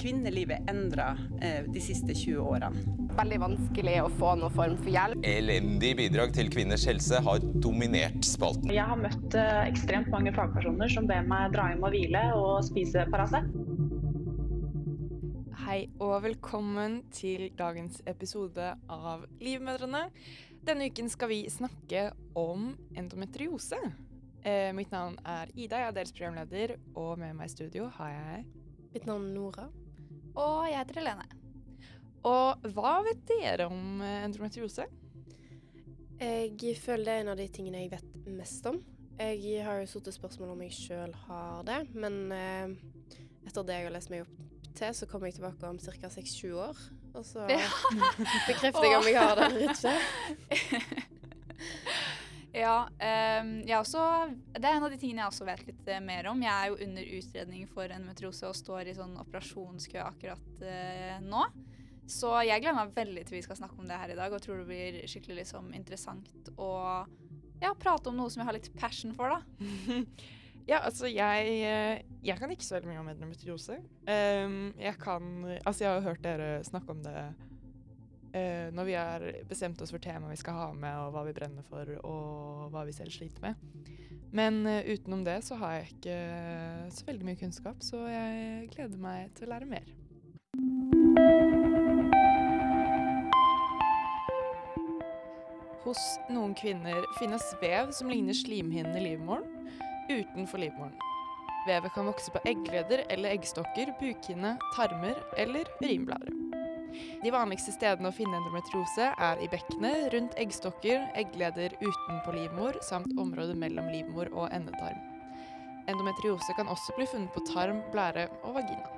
kvinnelivet endra eh, de siste 20 årene. Veldig vanskelig å få noen form for hjelp. Elendig bidrag til kvinners helse har dominert spalten. Jeg har møtt eh, ekstremt mange fagpersoner som ber meg dra hjem og hvile og spise Paracet. Hei og velkommen til dagens episode av Livmødrene. Denne uken skal vi snakke om endometriose. Eh, mitt navn er Ida, jeg er deres programleder, og med meg i studio har jeg Mitt navn er Nora. Og jeg heter Helene. Og hva vet dere om eh, endometriose? Jeg føler det er en av de tingene jeg vet mest om. Jeg har jo stilt spørsmål om jeg sjøl har det, men eh, etter det jeg har lest meg opp til, så kommer jeg tilbake om ca. 6-7 år. Og så bekrefter jeg om jeg har det eller ikke. Ja, ehm, jeg også, det er en av de tingene jeg også vet litt eh, mer om. Jeg er jo under utredning for en endometriose og står i sånn operasjonskø akkurat eh, nå. Så jeg gleder meg veldig til vi skal snakke om det her i dag, og tror det blir skikkelig liksom, interessant å ja, prate om noe som jeg har litt passion for, da. Ja, altså jeg, eh, jeg kan ikke så veldig mye om endometriose. Um, jeg kan Altså, jeg har hørt dere snakke om det eh, når vi har bestemt oss for temaet vi skal ha med, og hva vi brenner for, og hva vi selv sliter med. Men eh, utenom det så har jeg ikke så veldig mye kunnskap, så jeg gleder meg til å lære mer. Hos noen kvinner finnes vev som ligner slimhinnen i livmoren, utenfor livmoren. Vevet kan vokse på eggleder eller eggstokker, bukhinne, tarmer eller urinblære. De vanligste stedene å finne endometriose er i bekkenet, rundt eggstokker, eggleder utenpå livmor samt området mellom livmor og endetarm. Endometriose kan også bli funnet på tarm, blære og vagina.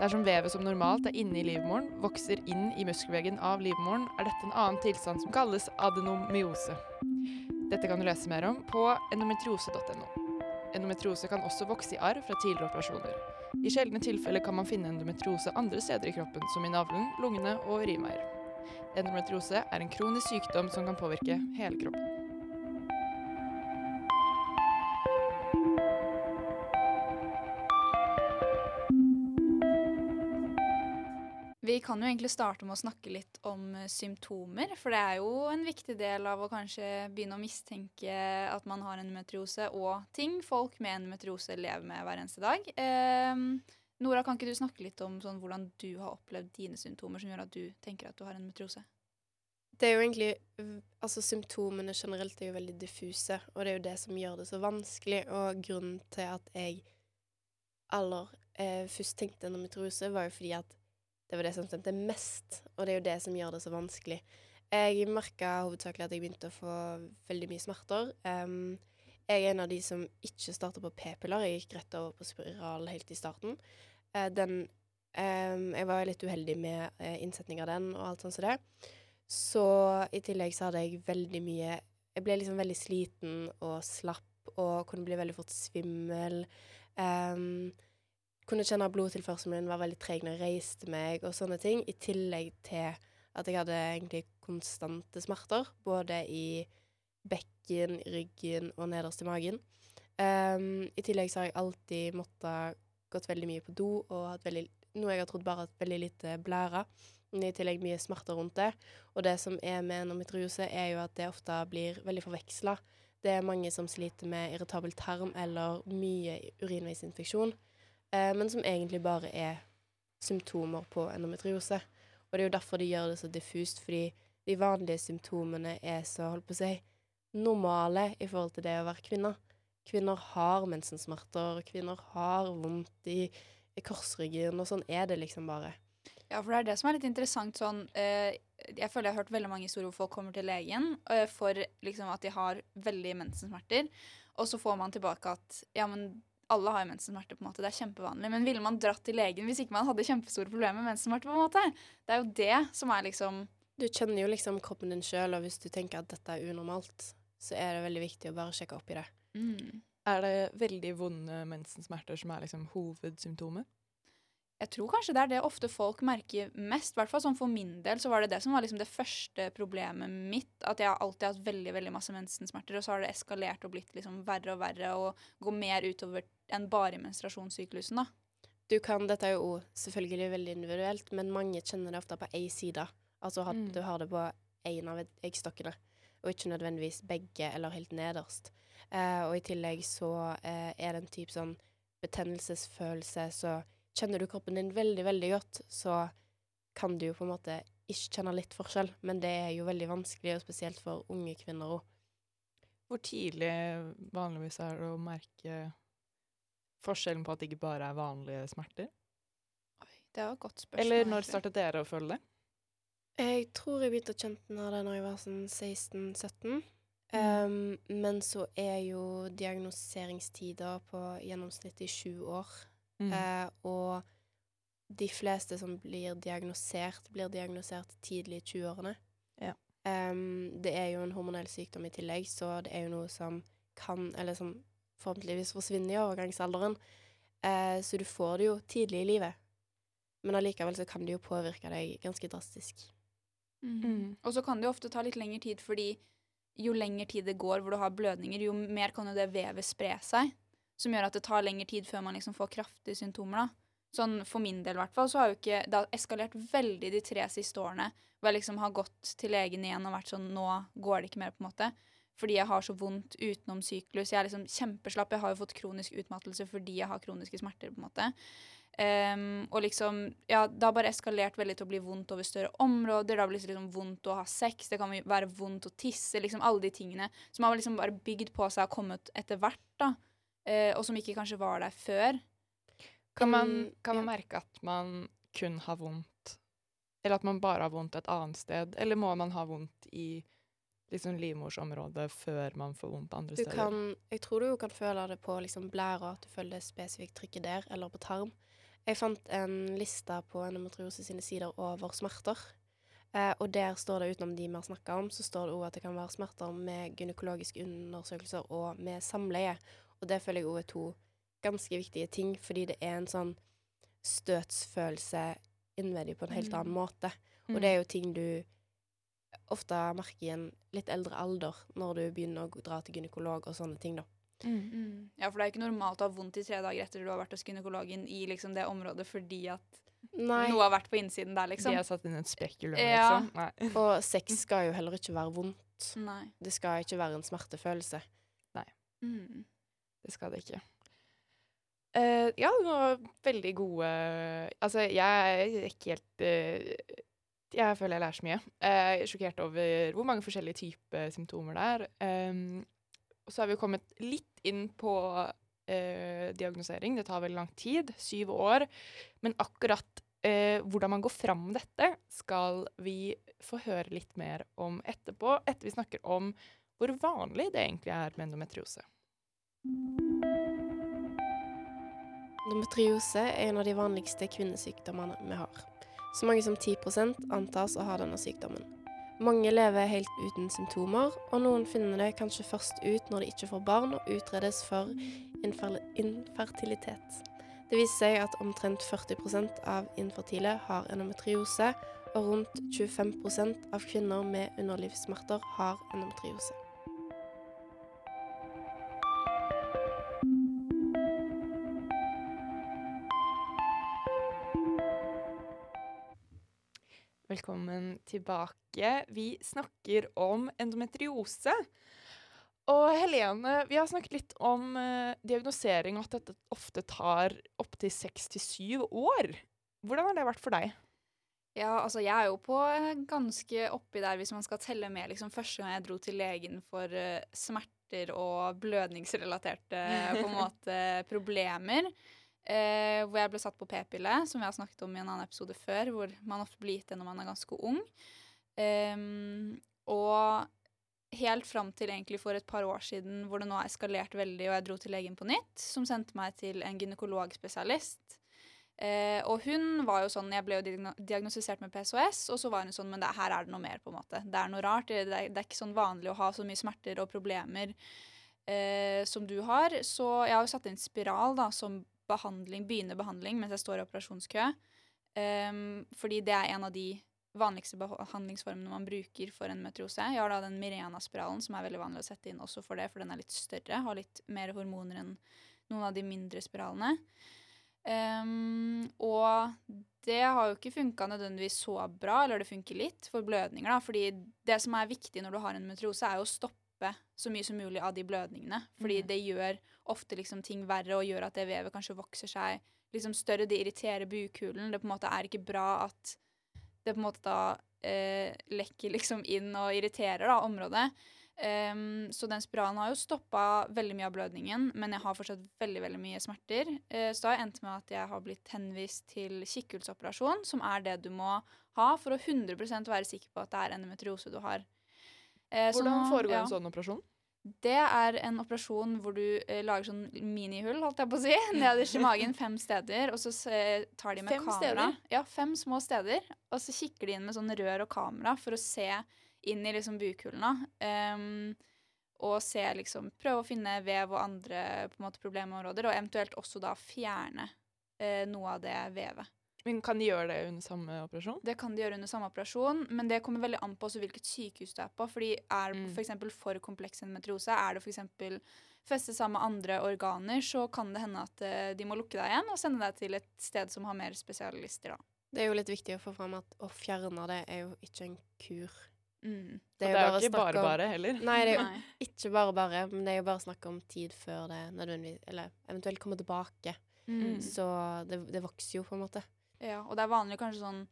Dersom vevet som normalt er inne i livmoren, vokser inn i muskelveggen av livmoren, er dette en annen tilstand som kalles adenomyose. Dette kan du lese mer om på endometriose.no. Endometriose kan også vokse i arr fra tidligere operasjoner. I sjeldne tilfeller kan man finne endometriose andre steder i kroppen, som i navlen, lungene og urinveier. Endometriose er en kronisk sykdom som kan påvirke hele kroppen. Kan jo egentlig starte med å snakke litt om eh, symptomer, for det er jo en viktig del av å kanskje begynne å mistenke at man har endometriose, og ting folk med endometriose lever med hver eneste dag. Eh, Nora, kan ikke du snakke litt om sånn, hvordan du har opplevd dine symptomer som gjør at du tenker at du har endometriose? Det er jo egentlig Altså, symptomene generelt er jo veldig diffuse, og det er jo det som gjør det så vanskelig. Og grunnen til at jeg aller eh, først tenkte endometriose, var jo fordi at det var det som stemte mest, og det er jo det som gjør det så vanskelig. Jeg merka hovedsakelig at jeg begynte å få veldig mye smerter. Um, jeg er en av de som ikke starter på p-piller. Jeg gikk rett over på spiral helt i starten. Uh, den um, Jeg var litt uheldig med uh, innsetning av den og alt sånt som det. Så i tillegg så hadde jeg veldig mye Jeg ble liksom veldig sliten og slapp og kunne bli veldig fort svimmel. Um, kunne kjenne at blodtilførselen min var veldig treg når jeg reiste meg, og sånne ting. I tillegg til at jeg hadde egentlig konstante smerter, både i bekken, ryggen og nederst i magen. Um, I tillegg så har jeg alltid måttet gått veldig mye på do, og hatt veldig, noe jeg har trodd bare at veldig lite blære. Men i tillegg mye smerter rundt det. Og det som er med endometriose, er jo at det ofte blir veldig forveksla. Det er mange som sliter med irritabel tarm eller mye urinveisinfeksjon men som egentlig bare er symptomer på endometriose. Og det er jo derfor de gjør det så diffust, fordi de vanlige symptomene er så, holdt på å si, normale i forhold til det å være kvinne. Kvinner har mensensmerter, kvinner har vondt i, i korsryggen, og sånn er det liksom bare. Ja, for det er det som er litt interessant sånn eh, Jeg føler jeg har hørt veldig mange historier hvor folk kommer til legen eh, for liksom at de har veldig mensensmerter, og så får man tilbake at ja, men alle har jo mensensmerter, på en måte. Det er kjempevanlig. Men ville man dratt til legen hvis ikke man hadde kjempestore problemer med mensensmerter? på en måte? Det er jo det som er liksom Du kjenner jo liksom kroppen din sjøl, og hvis du tenker at dette er unormalt, så er det veldig viktig å bare sjekke opp i det. mm. Er det veldig vonde mensensmerter som er liksom hovedsymptomet? Jeg tror kanskje det er det ofte folk merker mest. Hvert fall sånn For min del så var det det som var liksom det første problemet mitt. At jeg har alltid hatt veldig veldig masse mensensmerter, og så har det eskalert og blitt liksom verre og verre og går mer utover enn bare menstruasjonssyklusen. da. du kan Dette er jo selvfølgelig veldig individuelt, men mange kjenner det ofte på én side. Altså at Mm. du har det på én av eggstokkene, og ikke nødvendigvis begge eller helt nederst. Eh, og i tillegg så eh, er det en type sånn betennelsesfølelse, så kjenner du kroppen din veldig, veldig godt, så kan du jo på en måte ikke kjenne litt forskjell, men det er jo veldig vanskelig, og spesielt for unge kvinner òg. Hvor tidlig vanligvis er det å merke forskjellen på at det ikke bare er vanlige smerter? Det var et godt spørsmål. Eller når startet dere å føle det? Jeg tror jeg begynte å kjenne det når jeg var sånn 16-17. Um, men så er jo diagnoseringstider på gjennomsnitt i sju år. Mm. Eh, og de fleste som blir diagnosert, blir diagnosert tidlig i 20-årene. Ja. Um, det er jo en hormonell sykdom i tillegg, så det er jo noe som kan, eller som forhåpentligvis forsvinner i overgangsalderen. Eh, så du får det jo tidlig i livet. Men allikevel så kan det jo påvirke deg ganske drastisk. Mm. Mm. Og så kan det jo ofte ta litt lengre tid, fordi jo lengre tid det går hvor du har blødninger, jo mer kan jo det vevet spre seg. Som gjør at det tar lengre tid før man liksom får kraftige symptomer. da. Sånn For min del i hvert fall, så har jo ikke Det har eskalert veldig de tre siste årene. Hvor jeg liksom har gått til legen igjen og vært sånn Nå går det ikke mer, på en måte. Fordi jeg har så vondt utenom syklus. Jeg er liksom kjempeslapp. Jeg har jo fått kronisk utmattelse fordi jeg har kroniske smerter, på en måte. Um, og liksom, ja, det har bare eskalert veldig til å bli vondt over større områder. Det har blitt liksom vondt å ha sex, det kan være vondt å tisse. liksom Alle de tingene som har liksom bare bygd på seg og kommet etter hvert. da, Og som ikke kanskje var der før. Kan man, Mm, kan man merke at man kun har vondt, eller at man bare har vondt et annet sted, eller må man ha vondt i liksom livmorsområdet før man får vondt andre Du steder? kan, jeg tror du kan føle det på liksom blæra, at du føler det spesifikt trykket der, eller på tarm. Jeg fant en liste på endometriose sine sider over smerter. Eh, og der står det, utenom de vi har snakka om, så står det òg at det kan være smerter med gynekologiske undersøkelser og med samleie. Og det føler jeg òg er to ganske viktige ting, fordi det er en sånn støtsfølelse innvendig på en helt Mm. annen måte. Mm. Og det er jo ting du ofte merker i en litt eldre alder, når du begynner å dra til gynekolog og sånne ting, da. Mm. Ja, for det er jo ikke normalt å ha vondt i tre dager etter du har vært hos gynekologen i liksom det området fordi at Nei. noe har vært på innsiden der, liksom. De liksom. har satt inn et spekulum, Ja. liksom? Nei. Og sex skal jo heller ikke være vondt. Nei. Det skal ikke være en smertefølelse. Nei. Mm. Det skal det ikke. Uh, ja, det var veldig gode Altså, jeg er ikke helt uh, Jeg føler jeg lærer så mye. Eh, Jeg er sjokkert over hvor mange forskjellige typer symptomer det er. Um, og så har vi kommet litt inn på uh, diagnosering. Det tar veldig lang tid. Syv år. Men akkurat eh, hvordan man går fram med dette, skal vi få høre litt mer om etterpå. Etter vi snakker om hvor vanlig det egentlig er med endometriose. Endometriose er en av de vanligste kvinnesykdommene vi har. Så mange som 10% antas å ha denne sykdommen. Mange lever helt uten symptomer, og noen finner det kanskje først ut når de ikke får barn og utredes for infer infertilitet. Det viser seg at omtrent 40% av infertile har endometriose, og rundt 25% av kvinner med underlivssmerter har endometriose. Velkommen tilbake. Vi snakker om endometriose. Og Helene, vi har snakket litt om uh, diagnosering og at dette ofte tar opptil seks til syv år. Hvordan har det vært for deg? Ja, altså jeg er jo på eh, ganske oppi der hvis man skal telle med liksom første gang jeg dro til legen for uh, smerter og blødningsrelaterte på en måte problemer. Eh, hvor jeg ble satt på p-pille, som vi har snakket om i en annen episode før, hvor man ofte blir gitt det når man er ganske ung. Ehm, og helt fram til egentlig for et par år siden hvor det nå har eskalert veldig, og jeg dro til legen på nytt, som sendte meg til en gynekologspesialist. Eh, og hun var jo sånn Jeg ble jo diagnostisert med PSOS, og så var hun sånn Men det, her er det noe mer, på en måte. Det er noe rart. Det, det, er, det er ikke sånn vanlig å ha så mye smerter og problemer eh, som du har. Så jeg har jo satt inn spiral da, som behandling, begynner behandling mens jeg står i operasjonskø. Um, fordi det er en av de vanligste behandlingsformene man bruker for en metriose. Jeg har da den Mirena-spiralen, som er veldig vanlig å sette inn også for det, for den er litt større, har litt mer hormoner enn noen av de mindre spiralene. Um, og det har jo ikke funka nødvendigvis så bra, eller det funker litt, for blødninger. da, fordi det som er viktig når du har en metrose, er jo å stoppe så mye som mulig av de blødningene. Fordi mm. det gjør ofte liksom ting verre og gjør at det vevet kanskje vokser seg liksom større. Det irriterer bukhulen. Det på en måte er ikke bra at det på en måte da eh, lekker liksom inn og irriterer da området. Um, så den spiralen har jo stoppa veldig mye av blødningen, men jeg har fortsatt veldig veldig mye smerter. Uh, så har jeg endt med at jeg har blitt henvist til kikkhullsoperasjon, som er det du må ha for å 100% være sikker på at det er endometriose du har. Eh, Hvordan nå- foregår ja. en sånn operasjon? Det er en operasjon hvor du eh, lager sånn minihull, holdt jeg på å si, nederst i magen, fem steder, og så se, tar de med Fem kamera. steder? Ja, fem små steder. Og så kikker de inn med sånn rør og kamera for å se inn i liksom bukhullene. Ehm, og se liksom Prøve å finne vev og andre på en måte problemområder, og eventuelt også da fjerne eh, noe av det vevet. Men kan de gjøre det under samme operasjon? Det kan de gjøre under samme operasjon, men det kommer veldig an på også hvilket sykehus du er på. Fordi er det f.eks. for for kompleks endometriose, er det f.eks. festet sammen med andre organer, så kan det hende at eh, de må lukke deg igjen og sende deg til et sted som har mer spesialister. da. Det er jo litt viktig å få fram at å fjerne det er jo ikke en kur. Mm. Det er jo ikke bare om- bare heller. Nei, det er jo Nei. ikke bare bare, men det er jo bare snakk om tid før det nødvendigvis Eller eventuelt kommer tilbake. Mm. Så det, det vokser jo, på en måte. Ja, og det er vanlig kanskje sånn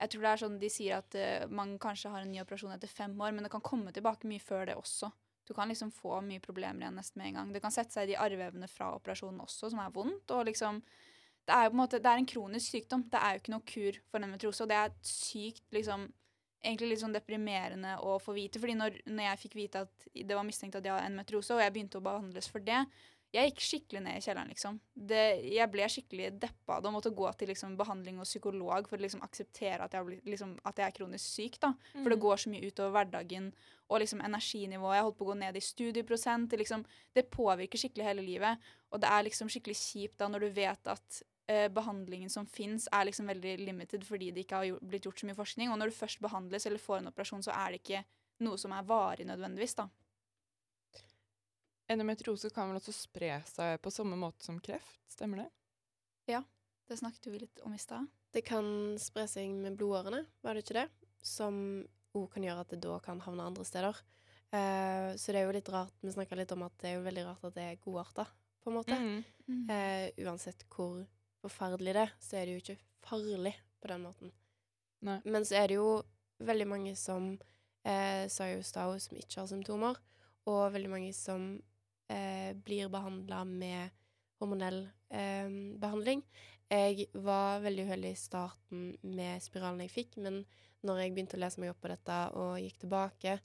Jeg tror det er sånn de sier at uh, man kanskje har en ny operasjon etter fem år, men det kan komme tilbake mye før det også. Du kan liksom få mye problemer igjen nesten med en gang. Det kan sette seg i de arrvevene fra operasjonen også, som er vondt. og liksom det er jo på en måte, det er en kronisk sykdom. Det er jo ikke noe kur for endometriose. Og det er sykt liksom, egentlig litt sånn deprimerende å få vite. fordi når, når jeg fikk vite at det var mistenkt at jeg har endometriose, og jeg begynte å behandles for det, jeg gikk skikkelig ned i kjelleren, liksom. Det, jeg ble skikkelig deppa og måtte gå til liksom, behandling og psykolog for å liksom, akseptere at jeg, liksom, at jeg er kronisk syk. da. For Mm. det går så mye utover hverdagen og liksom energinivået. Jeg holdt på å gå ned i studieprosent. Det, liksom, det påvirker skikkelig hele livet. Og det er liksom skikkelig kjipt da når du vet at eh, behandlingen som fins, er liksom veldig limited fordi det ikke har gjort, blitt gjort så mye forskning. Og når du først behandles eller får en operasjon, så er det ikke noe som er varig nødvendigvis. da. Endometriose kan vel også spre seg på samme måte som kreft, stemmer det? Ja, Det snakket vi litt om i stad. Det kan spre seg med blodårene, var det ikke det? Som òg kan gjøre at det da kan havne andre steder. Uh, så det er jo litt rart Vi snakka litt om at det er jo veldig rart at det er godarta, på en måte. Mm. Eh, uansett hvor forferdelig det er, så er det jo ikke farlig på den måten. Nei. Men så er det jo veldig mange som eh, sa jo Stau, som ikke har symptomer, og veldig mange som blir behandla med hormonell eh, behandling. Jeg var veldig uheldig i starten med spiralen jeg fikk, men når jeg begynte å lese meg opp på dette og gikk tilbake,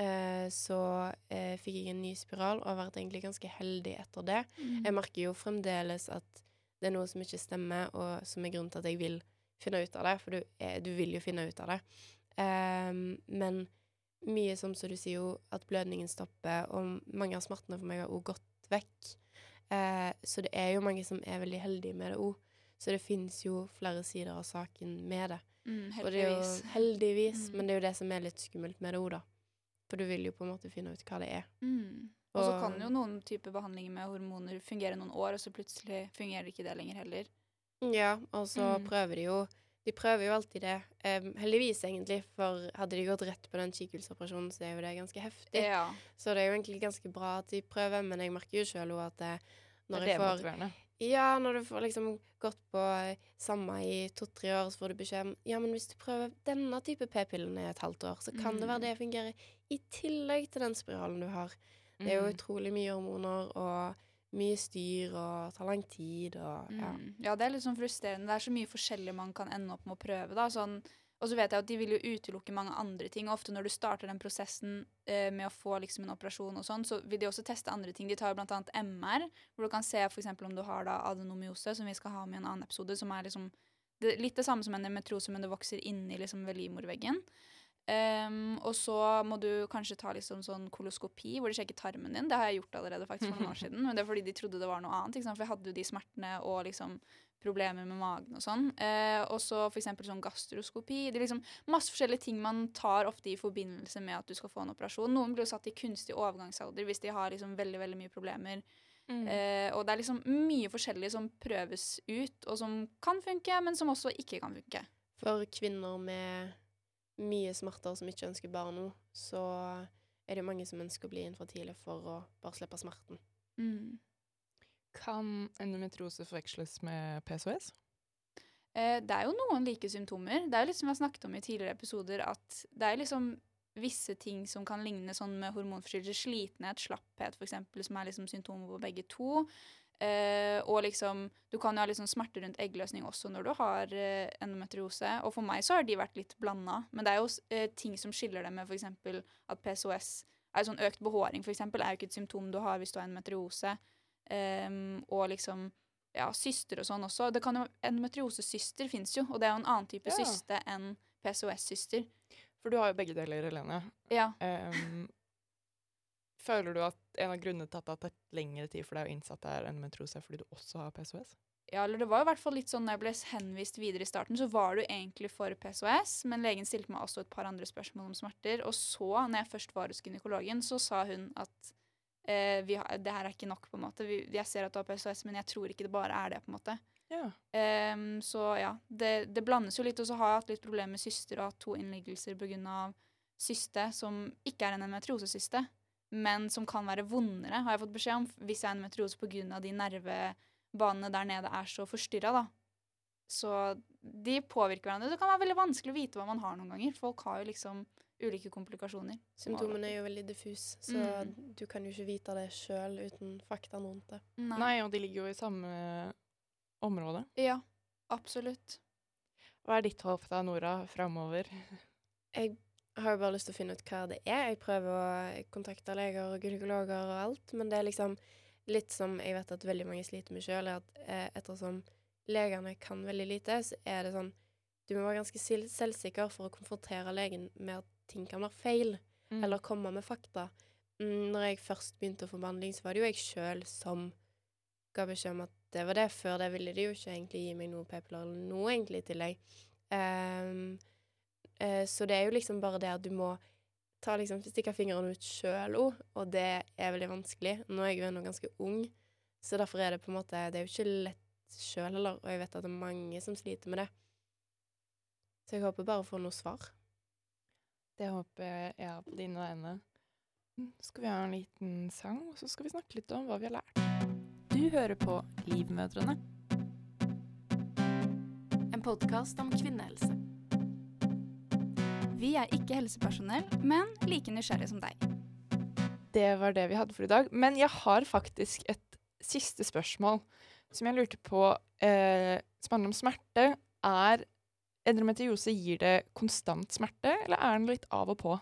eh, så eh, fikk jeg en ny spiral og har vært egentlig ganske heldig etter det. Jeg merker jo fremdeles at det er noe som ikke stemmer, og som er grunnen til at jeg vil finne ut av det, for du, eh, du vil jo finne ut av det. Men mye som så du sier jo, at blødningen stopper, og mange av smertene for meg har òg gått vekk. Eh, så det er jo mange som er veldig heldige med det òg. Så det fins jo flere sider av saken med det. Mm, Og det er jo heldigvis. heldigvis, Mm. men det er jo det som er litt skummelt med det òg, da. For du vil jo på en måte finne ut hva det er. Mm. Og så kan jo noen typer behandlinger med hormoner fungere noen år, og så plutselig fungerer ikke det lenger heller. Ja, og så Mm. prøver de jo De prøver jo alltid det. Um, heldigvis, egentlig, for hadde de gått rett på den kikkhullsoperasjonen, så er jo det ganske heftig. Ja. Så det er jo egentlig ganske bra at de prøver, men jeg merker jo sjøl òg at det, Det når er jeg får motiverende. Ja, når du får liksom gått på eh, samme i to-tre år, så får du beskjed om Ja, men hvis du prøver denne type p-pillen i et halvt år, så kan det være Mm. det fungerer i tillegg til den spiralen du har. Det er jo Mm. utrolig mye hormoner og mye styr og tar lang tid og ja. Mm. ja, det er litt sånn frustrerende. Det er så mye forskjellig man kan ende opp med å prøve. da, sånn og så vet jeg at de vil jo utelukke mange andre ting. Ofte når du starter den prosessen eh, med å få liksom en operasjon, og sånn, så vil de også teste andre ting. De tar blant bl.a. MR, hvor du kan se eksempel om du har da adenomyose, som vi skal ha med i en annen episode, som er liksom det, litt det samme som en endometriose, men det vokser inni liksom ved livmorveggen. Ehm, og så må du kanskje ta liksom sånn koloskopi, hvor de sjekker tarmen din. Det har jeg gjort allerede faktisk for noen år siden, men det er fordi de trodde det var noe annet. Ikke sant? For jeg hadde jo de smertene og liksom problemer med magen og sånn. Uh, og så eksempel sånn gastroskopi. Det er liksom masse forskjellige ting man tar ofte i forbindelse med at du skal få en operasjon. Noen blir jo satt i kunstig overgangsalder hvis de har liksom veldig, veldig mye problemer Mm. Uh, og det er liksom mye forskjellig som prøves ut, og som kan funke, men som også ikke kan funke. For kvinner med mye smerter som ikke ønsker barn nå, så er det mange som ønsker å bli infertile for å bare slippe smerten. Mm. Kan endometriose forveksles med PCOS? Eh, det er jo noen like symptomer. Det er jo litt som vi har snakket om i tidligere episoder, at det er liksom visse ting som kan ligne sånn med hormonforstyrrelser. Slitenhet, slapphet f.eks., som er liksom symptomer på begge to. Eh, og liksom Du kan jo ha liksom smerte rundt eggløsning også når du har eh, endometriose. Og for meg så har de vært litt blanda. Men det er jo eh, ting som skiller det med f.eks. at PCOS er sånn Økt behåring for eksempel, er jo ikke et symptom du har hvis du har endometriose. Um, og liksom ja, syster og sånn også. Det kan jo, Endometriosesyster fins jo, og det er jo en annen type Ja. syste enn PCOS-syster. For du har jo begge deler, Helene. Ja. Em, føler du at en av grunnene til at det har tatt lengre tid for deg å innse at det er endometriose, er fordi du også har PCOS? ja, eller det var jo i hvert fall litt sånn når jeg ble henvist videre i starten, så var du egentlig for PCOS, men legen stilte meg også et par andre spørsmål om smerter. Og så, når jeg først var hos gynekologen, så sa hun at eh, vi har, det her er ikke nok, på en måte. Vi, jeg ser at du har PCOS, men jeg tror ikke det bare er det, på en måte. Ja. Um, så ja, det, det blandes jo litt. Og så har jeg hatt litt problemer med syster og hatt to innleggelser pga. syste som ikke er en endometriosesyste, men som kan være vondere, har jeg fått beskjed om, hvis jeg er endometriose pga. de nervebanene der nede er så forstyrra, da. Så de påvirker hverandre. Det kan være veldig vanskelig å vite hva man har noen ganger. Folk har jo liksom ulike komplikasjoner. Symptomene er jo veldig diffuse, så Mm. du kan jo ikke vite det sjøl uten faktaen rundt det. Nei. Nei, og de ligger jo i samme område. Ja, absolutt. Hva er ditt håp da, Nora, framover? Jeg har jo bare lyst til å finne ut hva det er. Jeg prøver å kontakte leger og gynekologer og alt, men det er liksom litt som jeg vet at veldig mange sliter med sjøl, er at eh, ettersom legene kan veldig lite, så er det sånn Du må være ganske selvsikker for å konfrontere legen med at ting kan være feil, Mm. eller komme med fakta. Mm, når jeg først begynte å få behandling, så var det jo jeg sjøl som ga beskjed om at det var det. Før det ville de jo ikke egentlig gi meg noe p-piller eller noe egentlig i tillegg. Ehm, eh, så det er jo liksom bare det at du må ta liksom, stikke fingrene ut sjøl òg, og det er veldig vanskelig. Nå er jeg jo ennå ganske ung, så derfor er det på en måte Det er jo ikke lett sjøl heller, og jeg vet at det er mange som sliter med det. Så jeg håper bare å få noe svar. Det håper jeg ja, på dine vegne. Skal vi ha en liten sang, og så skal vi snakke litt om hva vi har lært. Du hører på Livmødrene. En podkast om kvinnehelse. Vi er ikke helsepersonell, men like nysgjerrige som deg. Det var det vi hadde for i dag. Men jeg har faktisk et siste spørsmål som jeg lurte på, eh, som handler om smerte. Er endometriose gir det konstant smerte, eller er den litt av og på?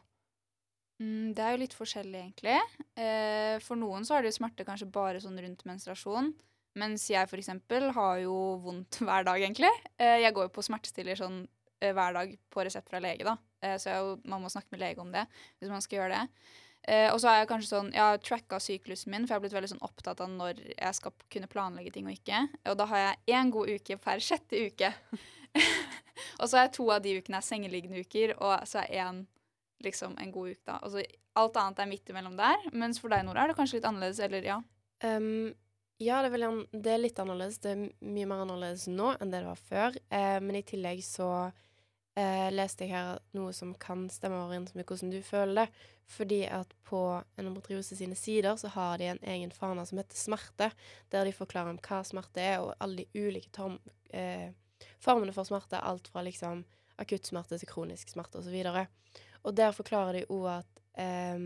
Mm, det er jo litt forskjellig, egentlig. Eh, for noen så har de jo smerte kanskje bare sånn rundt menstruasjon. Mens jeg eksempel har jo vondt hver dag, egentlig. Eh, jeg går jo på smertestiller sånn eh, hver dag på resept fra lege, da. Eh, så jo- man må snakke med lege om det hvis man skal gjøre det. Uh, og så har jeg kanskje sånn, jeg har tracka syklusen min, for jeg har blitt veldig sånn opptatt av når jeg skal kunne planlegge ting og ikke. Og da har jeg én god uke per sjette uke. og så har jeg to av de ukene er sengeliggende uker, og så er én liksom en god uke, da. Altså, alt annet er midt imellom der. Mens for deg, Nora, er det kanskje litt annerledes, eller ja? Um, ja, det er, vel, det er litt annerledes. Det er mye mer annerledes nå enn det det var før. Uh, men i tillegg så eh, leste jeg her noe som kan stemme overens med hvordan du føler det. Fordi at på endometriose sine sider så har de en egen fane som heter smerte, der de forklarer om hva smerte er, og alle de ulike tom, eh, formene for smerte. Alt fra liksom akutt smerte til kronisk smerte osv. Og, og der forklarer de òg at eh,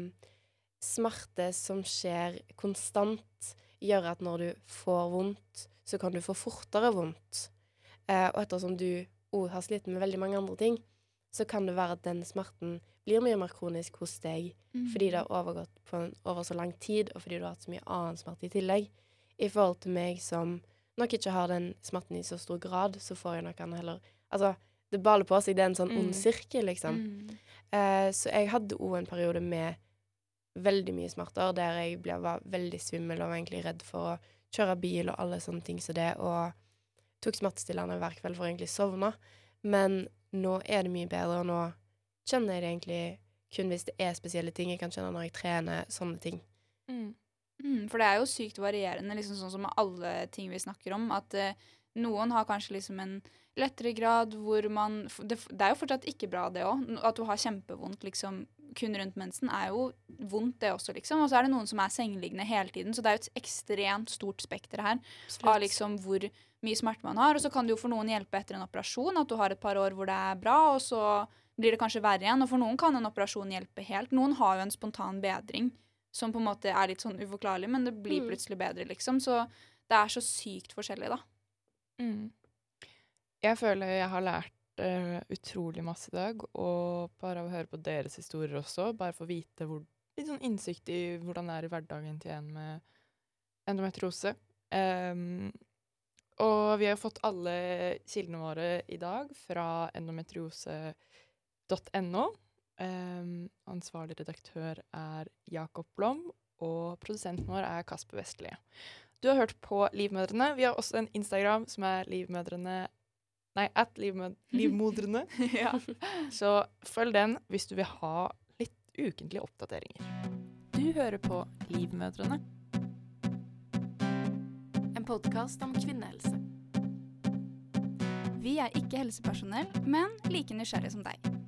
smerte som skjer konstant, gjør at når du får vondt, så kan du få fortere vondt. Eh, og ettersom du òg har slitt med veldig mange andre ting, så kan det være at den smerten blir mye mer kronisk hos deg fordi det har overgått på en, over så lang tid, og fordi du har hatt så mye annen smerte i tillegg. I forhold til meg som nok ikke har den smerten i så stor grad, så får jeg nok an heller Altså, det baler på seg. Det er en sånn ond Mm. sirkel, liksom. Mm. Eh, så jeg hadde òg en periode med veldig mye smerter, der jeg ble, var veldig svimmel og var egentlig redd for å kjøre bil og alle sånne ting som det, og tok smertestillende hver kveld for å egentlig sovne. Men nå er det mye bedre, og nå kjenner jeg det egentlig kun hvis det er spesielle ting. Jeg kan kjenne når jeg trener, sånne ting. Mm. Mm, for det er jo sykt varierende, liksom sånn som alle ting vi snakker om. At eh, noen har kanskje liksom en lettere grad hvor man Det, det er jo fortsatt ikke bra, det òg. At du har kjempevondt liksom kun rundt mensen, er jo vondt, det også, liksom. Og så er det noen som er sengeliggende hele tiden, så det er jo et ekstremt stort spekter her av liksom hvor mye smerte man har. Og så kan det jo for noen hjelpe etter en operasjon, at du har et par år hvor det er bra, og så blir det kanskje verre igjen. Og for noen kan en operasjon hjelpe helt. Noen har jo en spontan bedring som på en måte er litt sånn uforklarlig, men det blir Mm. plutselig bedre, liksom. Så det er så sykt forskjellig, da. Mm. Jeg føler jeg har lært uh, utrolig masse i dag, og bare av å høre på deres historier også, bare for å vite hvor, litt sånn innsikt i hvordan det er i hverdagen til en med endometriose. Um, og vi har fått alle kildene våre i dag fra endometriose.no. Um, ansvarlig redaktør er Jakob Blom, og produsenten vår er Kasper Vestli. Du har hørt på Livmødrene. Vi har også en Instagram som er livmødrene Nei, at livmød livmodrene. ja. Så følg den hvis du vil ha litt ukentlige oppdateringer. Du hører på Livmødrene. En podkast om kvinnehelse. Vi er ikke helsepersonell, men like nysgjerrige som deg.